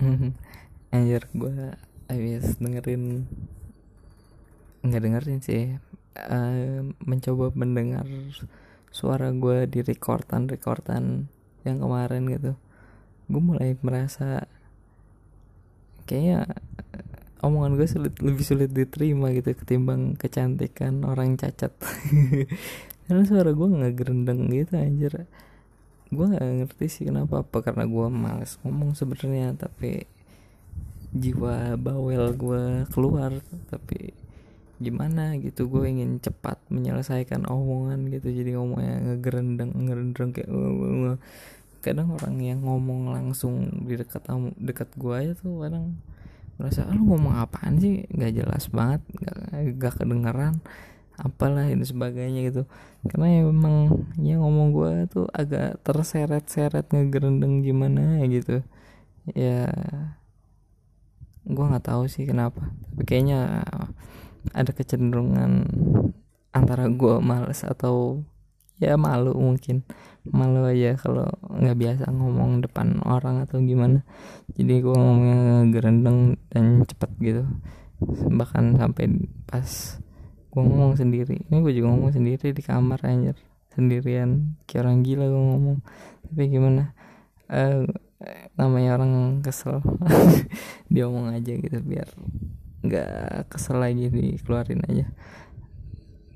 anjir gue habis dengerin nggak dengerin sih uh, mencoba mendengar suara gue di rekordan rekordan yang kemarin gitu. Gue mulai merasa kayaknya omongan gue sulit lebih sulit diterima gitu ketimbang kecantikan orang cacat. Karena suara gue nggak gerendeng gitu anjir gue nggak ngerti sih kenapa apa karena gue males ngomong sebenarnya tapi jiwa bawel gue keluar tapi gimana gitu gue ingin cepat menyelesaikan omongan gitu jadi ngomongnya ngegerendeng ngerendeng kayak uh, kadang orang yang ngomong langsung di dekat dekat gue aja tuh kadang merasa ah, lu ngomong apaan sih? Nggak jelas banget nggak nggak kedengeran apalah ini sebagainya gitu. Karena emang ya ngomong gue tuh agak terseret-seret ngegerendeng gimana gitu. Ya gue nggak tahu sih kenapa. Tapi kayaknya ada kecenderungan antara gue males atau ya malu mungkin. Malu aja kalau nggak biasa ngomong depan orang atau gimana. Jadi gue ngomongnya gerendeng dan cepet gitu. Bahkan sampai pas gue ngomong sendiri. Ini gue juga ngomong sendiri di kamar anjir. Sendirian. Kayak orang gila gue ngomong. Tapi gimana? Uh, namanya orang kesel. Dia ngomong aja gitu biar nggak kesel lagi dikeluarin aja.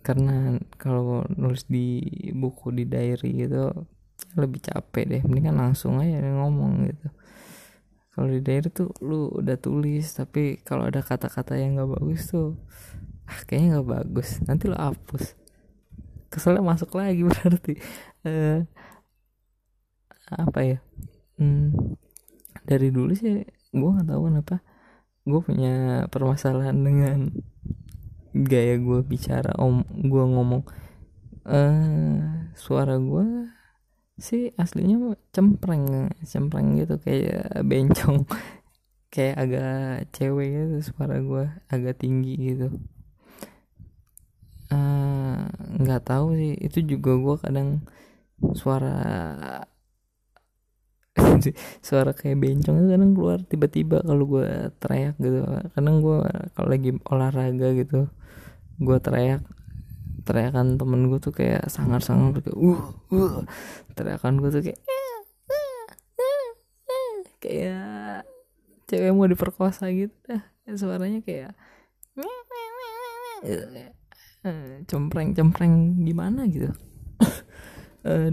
Karena kalau nulis di buku di diary gitu lebih capek deh. Mendingan langsung aja ngomong gitu. Kalau di diary tuh lu udah tulis tapi kalau ada kata-kata yang nggak bagus tuh ah, kayaknya nggak bagus. Nanti lo hapus. Keselnya masuk lagi berarti. Uh, apa ya? Hmm, dari dulu sih gue nggak tahu kenapa. Gue punya permasalahan dengan gaya gue bicara om gue ngomong. Uh, suara gue sih aslinya cempreng cempreng gitu kayak bencong. Kayak agak cewek gitu suara gue agak tinggi gitu. Eh, nggak uh, tahu sih. Itu juga gue kadang suara suara kayak bencong itu kadang keluar tiba-tiba kalau gue teriak gitu. Kadang gue kalau lagi olahraga gitu gue teriak. Teriakan temen gue tuh kayak sangar-sangar kayak uh uh. Teriakan gue tuh kayak kayak cewek mau diperkosa gitu dah. Suaranya kayak Eh, cempreng cempreng gimana gitu. Uh,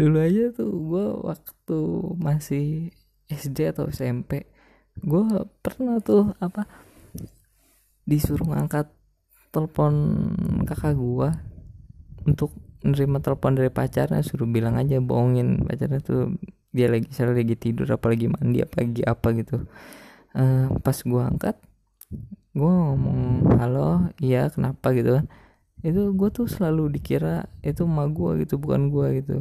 dulu aja tuh gue waktu masih SD atau SMP gue pernah tuh apa disuruh ngangkat telepon kakak gue untuk nerima telepon dari pacarnya suruh bilang aja bohongin pacarnya tuh dia lagi saya lagi tidur apalagi mandi apa lagi apa gitu. Uh, pas gue angkat gue ngomong halo iya kenapa? Gitu kan. Itu gue tuh selalu dikira itu emak gue gitu bukan gue gitu.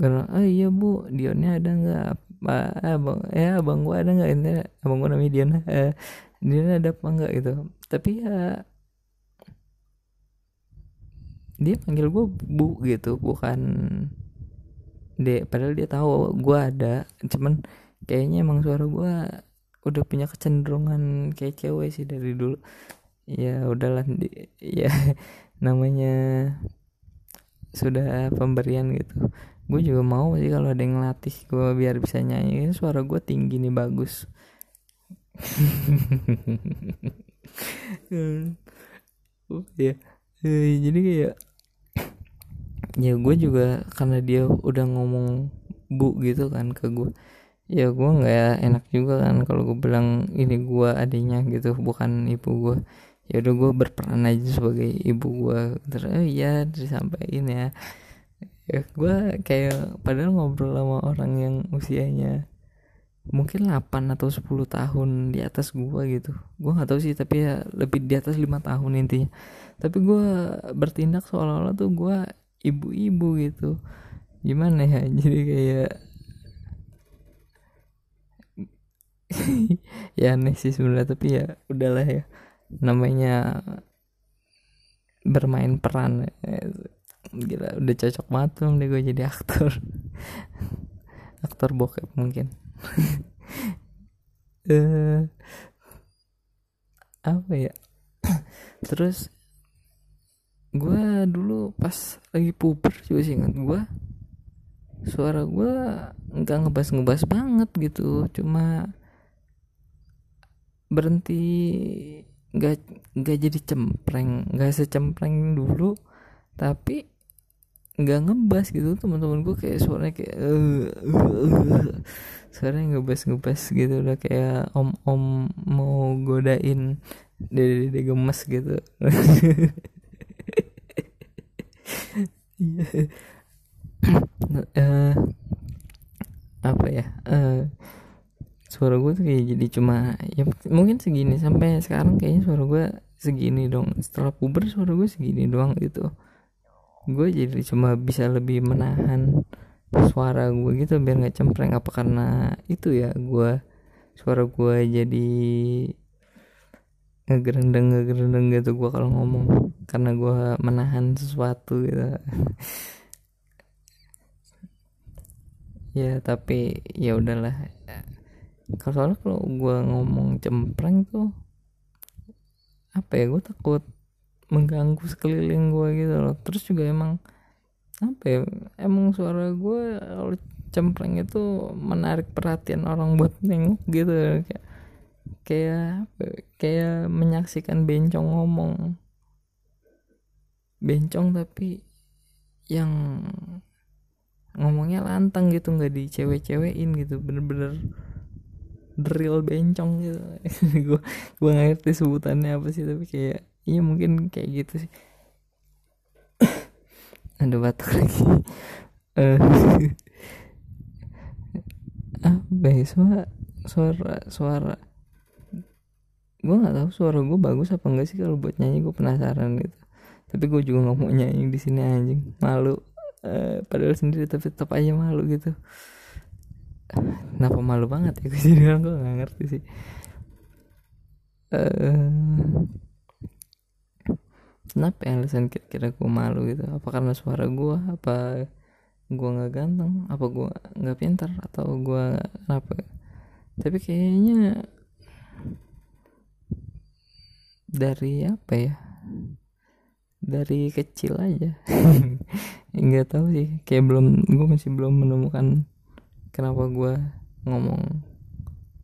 Karena ah iya bu Dionnya ada nggak? Eh, abang eh abang gue ada nggak? Ini abang gue namanya Dion eh Dion ada apa nggak? Gitu. Tapi ya dia panggil gue bu gitu bukan dia padahal dia tahu gue ada cuman kayaknya emang suara gue udah punya kecenderungan kayak cewek sih dari dulu. Ya udahlah ya namanya sudah pemberian gitu. Gue juga mau sih kalau ada yang ngelatih gue biar bisa nyanyi. Suara gue tinggi nih bagus. Ya jadi kayak ya gue juga karena dia udah ngomong bu gitu kan ke gue ya gue nggak enak juga kan kalau gue bilang ini gue adiknya gitu bukan ibu gue ya udah gue berperan aja sebagai ibu gue terus oh iya disampaikan ya. Ya gue kayak padahal ngobrol sama orang yang usianya mungkin 8 atau 10 tahun di atas gue gitu. Gue nggak tahu sih tapi ya lebih di atas lima tahun intinya. Tapi gue bertindak seolah-olah tuh gue ibu-ibu gitu. Gimana ya? Jadi kayak ya aneh sih sebenarnya tapi ya udahlah ya. Namanya bermain peran gila udah cocok banget belum deh gue jadi aktor. Aktor bokep mungkin. Uh, apa ya? Terus gue dulu pas lagi puber juga sih ingat gue suara gue nggak ngebas ngebas banget gitu. Cuma berhenti nggak nggak jadi cempreng nggak secempreng dulu tapi nggak ngebas gitu. Teman-teman gue kayak suaranya kayak uh, uh, uh. suaranya ngebas ngebas gitu udah kayak om om mau godain dede dede gemes gitu. Uh, apa ya? Uh, suara gue tuh kayak jadi cuma ya mungkin segini sampai sekarang kayaknya suara gue segini dong. Setelah puber suara gue segini doang gitu. Gue jadi cuma bisa lebih menahan suara gue gitu biar nggak cempreng. Apa karena itu ya gue suara gue jadi ngegerendeng ngegerendeng gitu gue kalau ngomong. Karena gue menahan sesuatu gitu. Ya tapi ya udahlah kalau soalnya kalau gue ngomong cempreng tuh apa ya gue takut mengganggu sekeliling gue gitu loh. Terus juga emang apa ya emang suara gue kalau cempreng itu menarik perhatian orang buat nengok gitu. Kayak kayak kayak menyaksikan bencong ngomong. Bencong tapi yang ngomongnya lantang gitu nggak dicewek-cewekin gitu. Bener-bener drill bencong gitu. Gue gue ngerti sebutannya apa sih tapi kayak iya mungkin kayak gitu sih. Ada batuk lagi. Uh, apa ya suara suara suara. Gue nggak tahu suara gue bagus apa enggak sih kalau buat nyanyi gue penasaran gitu. Tapi gue juga nggak mau nyanyi di sini anjing. Malu. Uh, padahal sendiri tapi tetap aja malu gitu kenapa malu banget ya? Gue jadi gue nggak ngerti sih. Uh, kenapa ya alasan kira-kira gue malu gitu? Apa karena suara gue apa gue nggak ganteng? Apa gue nggak pintar atau gue apa tapi kayaknya dari apa ya? Dari kecil aja. Nggak tahu sih. Kayak belum gue masih belum menemukan kenapa gue ngomong.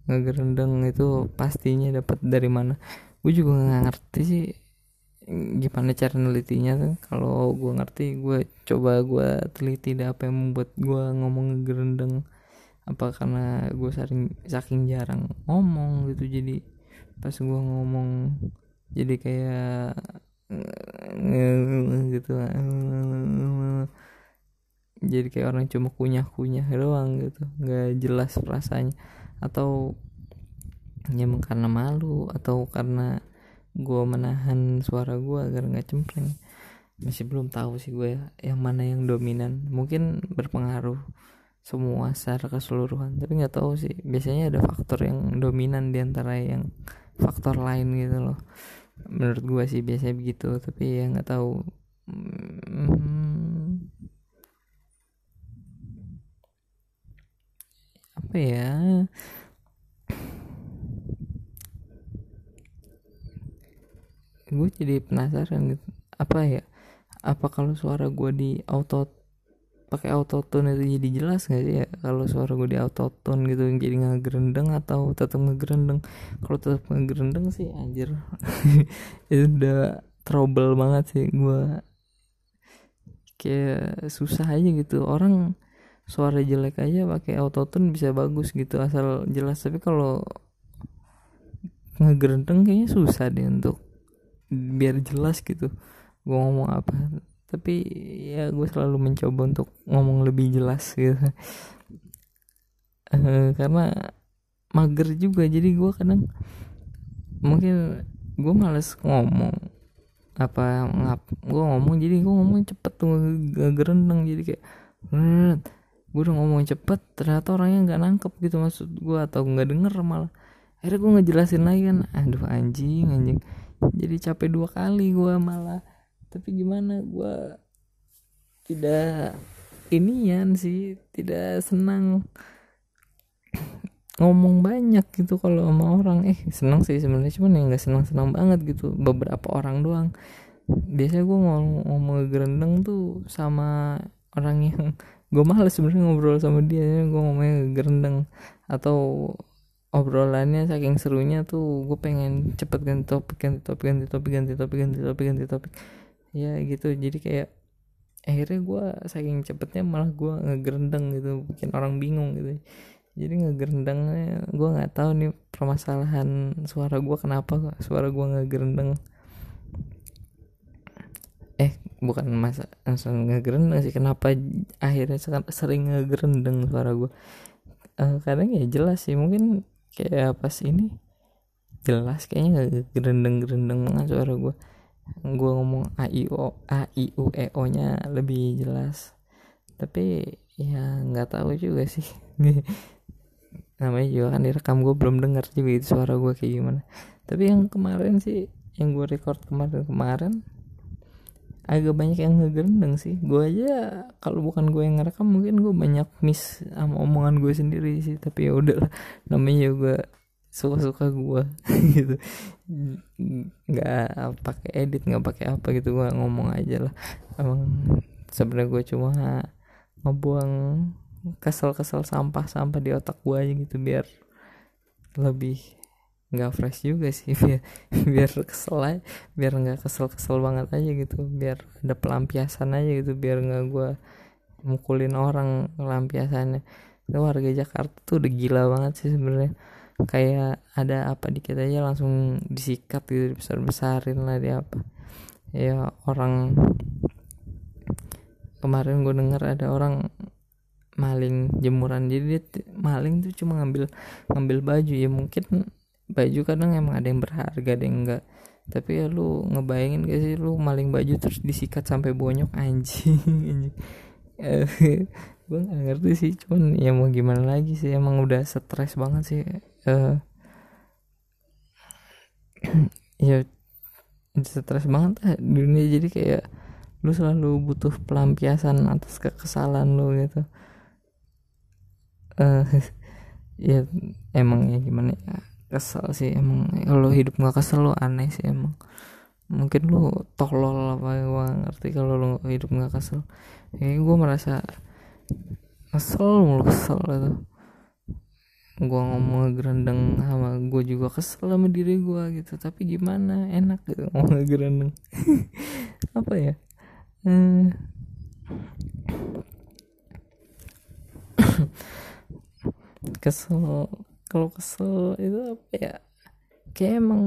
Ngegerendeng itu pastinya dapat dari mana. Gue juga nggak ngerti sih gimana cara nelitinya kan kalau gue ngerti gue coba gue teliti deh apa yang membuat gue ngomong gerendeng apa karena gue sering saking jarang ngomong gitu jadi pas gue ngomong jadi kayak gitu jadi kayak orang cuma kunyah-kunyah doang gitu. Nggak jelas rasanya. Atau ya karena malu atau karena gue menahan suara gue agar nggak cempreng masih belum tahu sih gue yang mana yang dominan. Mungkin berpengaruh semua secara keseluruhan. Tapi nggak tahu sih. Biasanya ada faktor yang dominan di antara yang faktor lain gitu loh. Menurut gue sih biasanya begitu. Tapi ya nggak tahu. Hmm, apa ya gue jadi penasaran gitu. Apa ya? Apa kalau suara gue di auto pakai autotune itu jadi jelas gak sih ya? Kalau suara gue di autotune gitu jadi ngegerendeng atau tetap ngegerendeng? Kalau tetap ngegerendeng sih anjir. Itu udah trouble banget sih gue kayak susah aja gitu. Orang suara jelek aja pakai autotune bisa bagus gitu asal jelas. Tapi kalau ngegerendeng kayaknya susah deh untuk biar jelas gitu gue ngomong apa. Tapi ya gue selalu mencoba untuk ngomong lebih jelas gitu. Uh, karena mager juga jadi gue kadang mungkin gue males ngomong apa ngap gue ngomong jadi gue ngomong cepet tuh gak gerendeng jadi kayak gue udah ngomong cepet ternyata orangnya nggak nangkep gitu maksud gue atau nggak denger malah. Akhirnya gue ngejelasin lagi kan aduh anjing anjing. Jadi capek dua kali gue malah. Tapi gimana gue tidak inian sih tidak senang ngomong banyak gitu kalau sama orang. Eh seneng sih sebenarnya cuman ya nggak senang senang banget gitu beberapa orang doang. Biasanya gue ngomong ngomong gerendeng tuh sama orang yang gue males sebenarnya ngobrol sama dia gue ngomongnya gerendeng. Atau obrolannya saking serunya tuh gue pengen cepet ganti topik ganti topik ganti topik ganti topik ganti topik ganti topik. Ya gitu. Jadi kayak akhirnya gue saking cepetnya malah gue ngegerendeng gitu bikin orang bingung gitu. Jadi ngegerendengnya gue nggak tahu nih permasalahan suara gue kenapa suara gue ngegerendeng bukan masa langsung ngegerendeng sih. Kenapa akhirnya sering ngegerendeng suara gue uh, kadang ya jelas sih. Mungkin kayak pas ini? Jelas kayaknya nggak gerendeng gerendeng banget suara gue gue ngomong a i o a i u e o nya lebih jelas. Tapi ya nggak tahu juga sih. Namanya juga kan direkam gue belum dengar juga itu suara gue kayak gimana. Tapi yang kemarin sih yang gue record kemarin kemarin agak banyak yang ngegerendeng sih. Gue aja kalau bukan gue yang ngerekam mungkin gue banyak miss sama omongan gue sendiri sih. Tapi ya udah namanya juga suka-suka gue gitu. Nggak pakai edit nggak pakai apa gitu. Gue ngomong aja lah. Emang sebenarnya gue cuma ngebuang kesel-kesel sampah-sampah di otak gue aja gitu biar lebih nggak fresh juga sih biar biar kesel aja biar nggak kesel-kesel banget aja gitu biar ada pelampiasan aja gitu biar nggak gue mukulin orang pelampiasannya. Itu warga Jakarta tuh udah gila banget sih sebenarnya. Kayak ada apa dikit aja langsung disikat gitu besar besarin lah dia apa. Ya orang kemarin gue denger ada orang maling jemuran. Jadi dia maling tuh cuma ngambil ngambil baju ya mungkin baju kadang emang ada yang berharga ada yang enggak. Tapi ya lu ngebayangin gak sih lu maling baju terus disikat sampai bonyok anjing. Gue gak ngerti sih cuman ya mau gimana lagi sih emang udah stres banget sih uh, ya stres banget lah dunia jadi kayak lu selalu butuh pelampiasan atas kekesalan lu gitu. Uh, ya emang ya gimana ya kesel sih emang. Kalau hidup nggak kesel lo aneh sih emang. Mungkin lu tolol apa gue ngerti kalau lu hidup nggak kesel. Kayak gue merasa kesel mulu kesel gitu. Gue ngomong gerendeng sama gue juga kesel sama diri gue gitu. Tapi gimana? Enak gitu ngomong gerendeng. Apa ya? Hmm. kesel kalau kesel itu apa ya? Kayak emang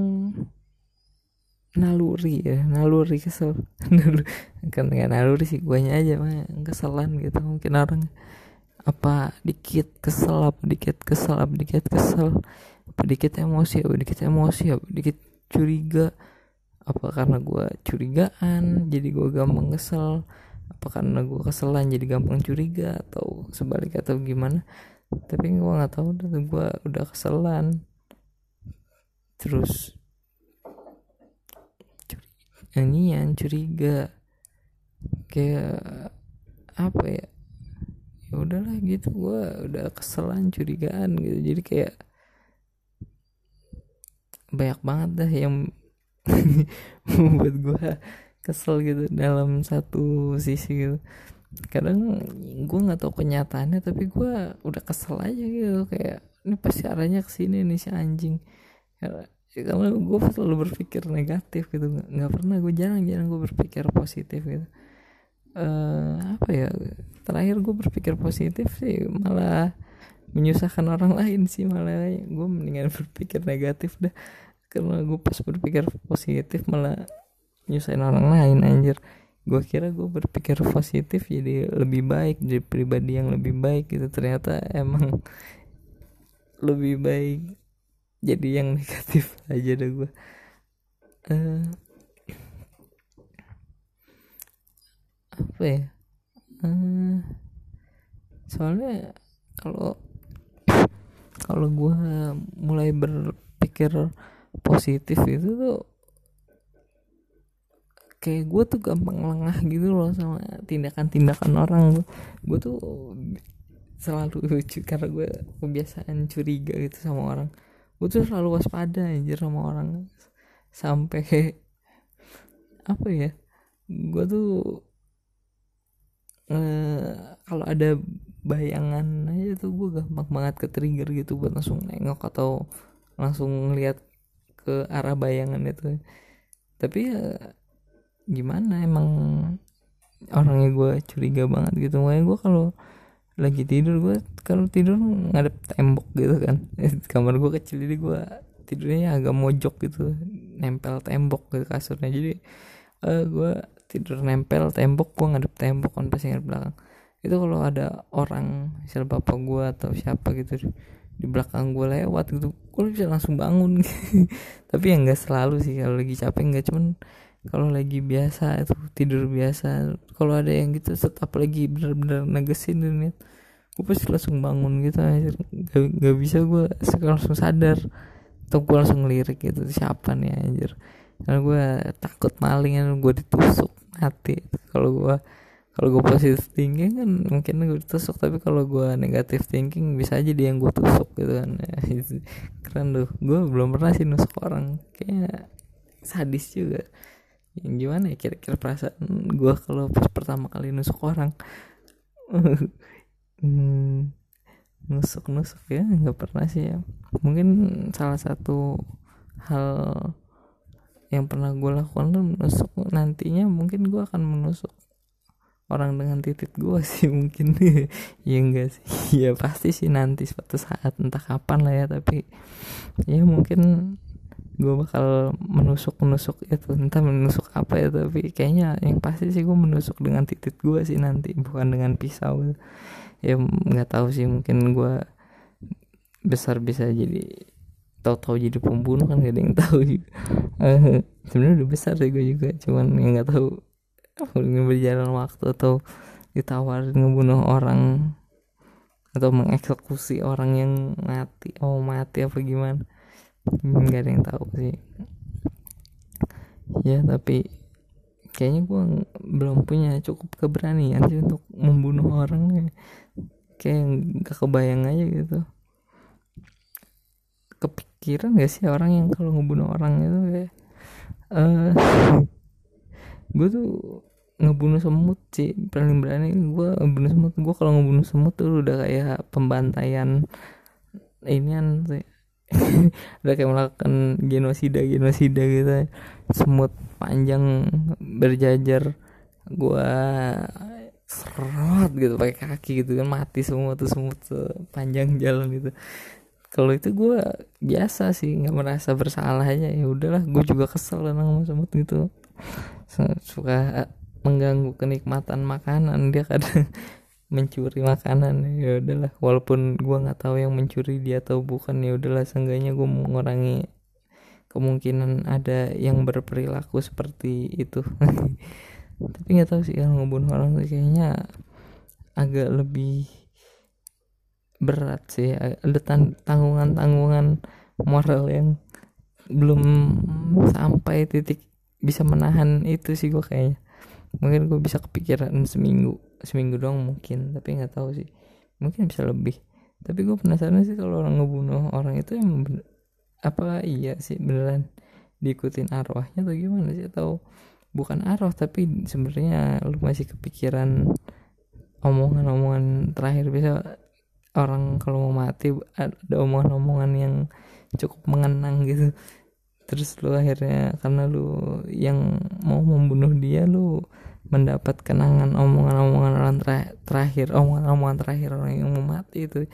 naluri ya naluri kesel. Naluri kan nggak naluri sih guanya aja mah keselan gitu mungkin orang. Apa dikit kesel apa dikit kesel apa dikit kesel. Apa dikit emosi apa dikit emosi apa dikit curiga. Apa karena gue curigaan jadi gue gampang kesel. Apa karena gue keselan jadi gampang curiga atau sebaliknya atau gimana tapi gue nggak tahu udah gue udah keselan. Terus yang curiga. Kayak apa ya? Ya udahlah gitu gue udah keselan curigaan gitu. Jadi kayak banyak banget dah yang membuat gue kesel gitu dalam satu sisi gitu kadang gue nggak tahu kenyataannya tapi gue udah kesel aja gitu kayak ini pasti arahnya ke sini nih si anjing. Karena karena gue selalu berpikir negatif gitu nggak pernah gue jarang-jarang gue berpikir positif gitu. Uh, apa ya terakhir gue berpikir positif sih malah menyusahkan orang lain sih malah gue mendingan berpikir negatif dah. Karena gue pas berpikir positif malah nyusahin orang lain anjir gue kira gue berpikir positif jadi lebih baik jadi pribadi yang lebih baik gitu. Ternyata emang lebih baik jadi yang negatif aja deh gue uh, apa ya? Uh, soalnya kalau kalau gue mulai berpikir positif itu tuh kayak gue tuh gampang lengah gitu loh sama tindakan-tindakan orang gue tuh selalu karena gue kebiasaan curiga gitu sama orang. Gue tuh selalu waspada anjir sama orang. Sampai apa ya gue tuh eh, kalau ada bayangan aja tuh gue gampang banget ke trigger gitu buat langsung nengok atau langsung ngeliat ke arah bayangan itu. Tapi ya gimana emang orangnya gue curiga banget gitu. Makanya gue kalau lagi tidur gue kalau tidur ngadep tembok gitu kan. Kamar gue kecil jadi gue tidurnya agak mojok gitu. Nempel tembok ke kasurnya. Jadi uh, eh, gue tidur nempel tembok gue ngadep tembok kan pasti ngadep belakang. Itu kalau ada orang misal bapak gue atau siapa gitu di belakang gue lewat gitu gue bisa langsung bangun. Tapi yang nggak selalu sih kalau lagi capek nggak. Cuman kalau lagi biasa itu tidur biasa. Kalau ada yang gitu tetap lagi bener-bener negesin dunia gue pasti langsung bangun gitu aja gak, gak bisa gue langsung sadar. Atau gue langsung ngelirik gitu siapa nih anjir. Karena gue takut maling kan gue ditusuk mati. Kalau gue kalau gue positif thinking kan mungkin gue ditusuk tapi kalau gue negatif thinking bisa aja dia yang gue tusuk gitu kan. Keren tuh. Gue belum pernah sih nusuk orang. Kayak sadis juga yang gimana ya kira-kira perasaan gue kalau pas pertama kali nusuk orang? Hmm, nusuk nusuk ya nggak pernah sih ya. Mungkin salah satu hal yang pernah gue lakukan tuh menusuk nantinya mungkin gue akan menusuk orang dengan titik gue sih mungkin. Ya enggak sih. Ya pasti sih nanti suatu saat entah kapan lah ya tapi ya mungkin gue bakal menusuk menusuk itu. Entah menusuk apa ya tapi kayaknya yang pasti sih gue menusuk dengan titik gue sih nanti bukan dengan pisau. Ya nggak tahu sih mungkin gue besar bisa jadi tahu-tahu jadi pembunuh kan gak ada yang tahu juga. Sebenarnya udah besar sih gue juga cuman yang nggak tahu berjalan waktu atau ditawarin ngebunuh orang atau mengeksekusi orang yang mati oh mati apa gimana nggak ada yang tahu sih. Ya tapi kayaknya gue belum punya cukup keberanian sih untuk membunuh orang kayak gak kebayang aja gitu. Kepikiran gak sih orang yang kalau ngebunuh orang itu kayak uh, eh, gue tuh ngebunuh semut sih. Paling berani gue ngebunuh semut. Gue kalau ngebunuh semut tuh udah kayak pembantaian inian sih udah kayak melakukan genosida genosida gitu. Semut panjang berjajar. Gua serot gitu pakai kaki gitu kan. Mati semua tuh semut panjang jalan gitu. Kalau itu gue biasa sih nggak merasa bersalah aja ya udahlah gue juga kesel sama semut gitu suka mengganggu kenikmatan makanan dia kadang mencuri makanan ya udahlah. Walaupun gua nggak tahu yang mencuri dia atau bukan ya udahlah. Seenggaknya gua mengurangi kemungkinan ada yang berperilaku seperti itu. Tapi nggak tahu sih kalau ngebunuh orang tuh kayaknya agak lebih berat sih. Ada tanggungan tanggungan moral yang belum sampai titik bisa menahan itu sih gua kayaknya. Mungkin gue bisa kepikiran seminggu seminggu doang mungkin tapi nggak tahu sih. Mungkin bisa lebih. Tapi gue penasaran sih kalau orang ngebunuh orang itu yang apa iya sih beneran diikutin arwahnya atau gimana sih? Atau bukan arwah tapi sebenarnya lu masih kepikiran omongan-omongan terakhir. Bisa orang kalau mau mati ada omongan-omongan yang cukup mengenang gitu. Terus lu akhirnya karena lu yang mau membunuh dia lu mendapat kenangan omongan-omongan orang terakhir omongan-omongan terakhir orang yang mau mati itu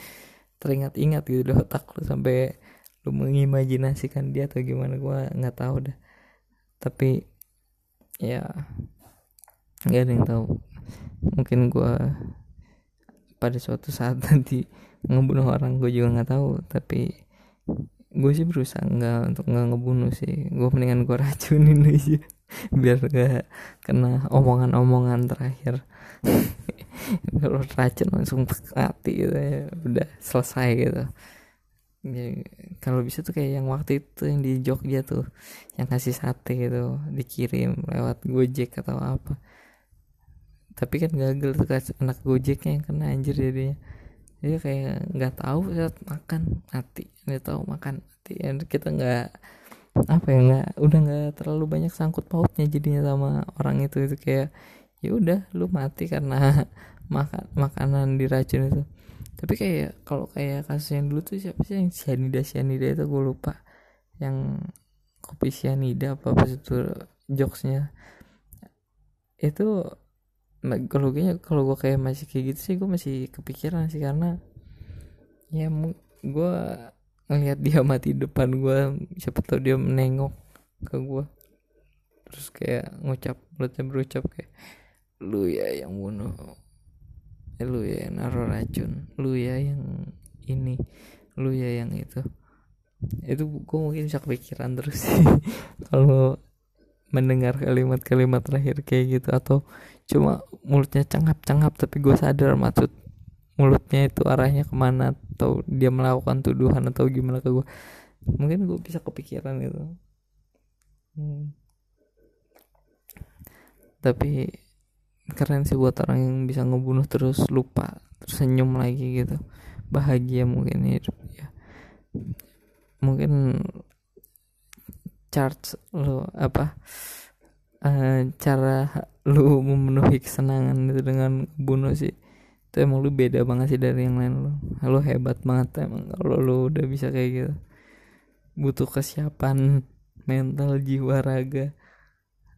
teringat-ingat gitu di otak lu sampai lu mengimajinasikan dia atau gimana gua nggak tahu dah. Tapi ya nggak ada yang tahu. Mungkin gua pada suatu saat nanti ngebunuh orang gue juga nggak tahu. Tapi gue sih berusaha nggak untuk nggak ngebunuh sih. Gue mendingan gue racunin aja biar gak kena omongan-omongan terakhir. Kalau racun langsung mati gitu ya udah selesai gitu. Ya, kalau bisa tuh kayak yang waktu itu yang di Jogja tuh yang kasih sate gitu dikirim lewat Gojek atau apa. Tapi kan gagal tuh anak Gojeknya yang kena anjir jadinya. Dia kayak nggak tahu saat makan mati. Nggak tahu makan mati. Ya kita nggak apa ya nggak udah nggak terlalu banyak sangkut pautnya jadinya sama orang itu itu kayak ya udah lu mati karena makan makanan diracun itu. Tapi kayak kalau kayak kasus yang dulu tuh siapa sih yang cyanida cyanida itu gue lupa. Yang kopi cyanida apa apa itu jokesnya. Itu kalau gue kalau gue kayak masih kayak gitu sih gue masih kepikiran sih karena ya gue ngelihat dia mati depan gue siapa tahu dia menengok ke gue terus kayak ngucap mulutnya berucap kayak lu ya yang bunuh. Eh, lu ya yang naruh racun. Lu ya yang ini. Lu ya yang itu. Itu gue mungkin bisa kepikiran terus sih. Kalau mendengar kalimat-kalimat terakhir kayak gitu atau cuma mulutnya cengap-cengap tapi gue sadar maksud mulutnya itu arahnya ke mana atau dia melakukan tuduhan atau gimana ke gue mungkin gue bisa kepikiran gitu. Hmm. tapi keren sih buat orang yang bisa ngebunuh terus lupa terus senyum lagi gitu. Bahagia mungkin hidup ya. Mungkin charge lo apa uh, cara lu memenuhi kesenangan itu dengan bunuh sih itu emang lu beda banget sih dari yang lain lu. Lu hebat banget emang kalau lu udah bisa kayak gitu. Butuh kesiapan mental jiwa raga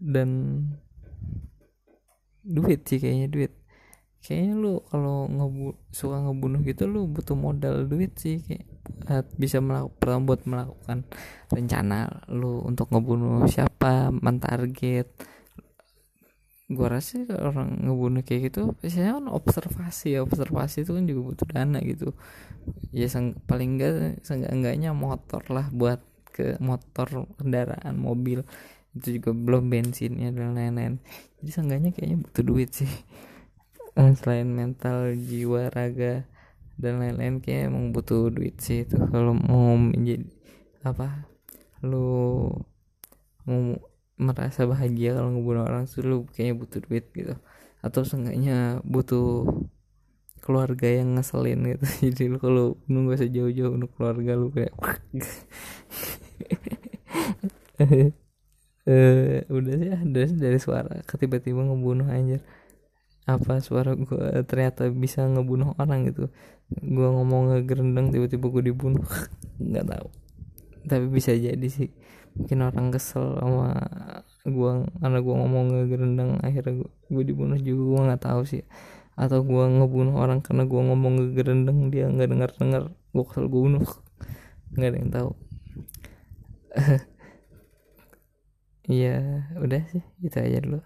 dan duit sih kayaknya duit. Kayaknya lu kalau ngebu suka ngebunuh gitu lu butuh modal duit sih kayak bisa melakukan buat melakukan rencana lu untuk ngebunuh siapa mentarget gua rasa orang ngebunuh kayak gitu biasanya kan observasi ya observasi itu kan juga butuh dana gitu. Ya sang, paling enggak enggaknya motor lah buat ke motor kendaraan mobil. Itu juga belum bensinnya dan lain-lain. Jadi seenggaknya kayaknya butuh duit sih. Eh, selain mental jiwa raga dan lain-lain kayak emang butuh duit sih itu. Kalau mau menjadi apa lu mau merasa bahagia kalau ngebunuh orang tuh lu kayaknya butuh duit gitu. Atau seenggaknya butuh keluarga yang ngeselin gitu. Jadi lu kalau nunggu sejauh-jauh untuk keluarga lu kayak uh, udah sih dari, dari suara. Tiba-tiba ngebunuh anjir. Apa suara gue ternyata bisa ngebunuh orang gitu. Gue ngomong ngegerendeng tiba-tiba gue dibunuh. Nggak tahu. Tapi bisa jadi sih mungkin orang kesel sama gua karena gua ngomong ngegerendang akhirnya gua dibunuh juga gua nggak tahu sih. Atau gua ngebunuh orang karena gua ngomong ngegerendang dia nggak dengar dengar gua kesel gua bunuh. Nggak ada yang tahu. Iya udah sih itu aja dulu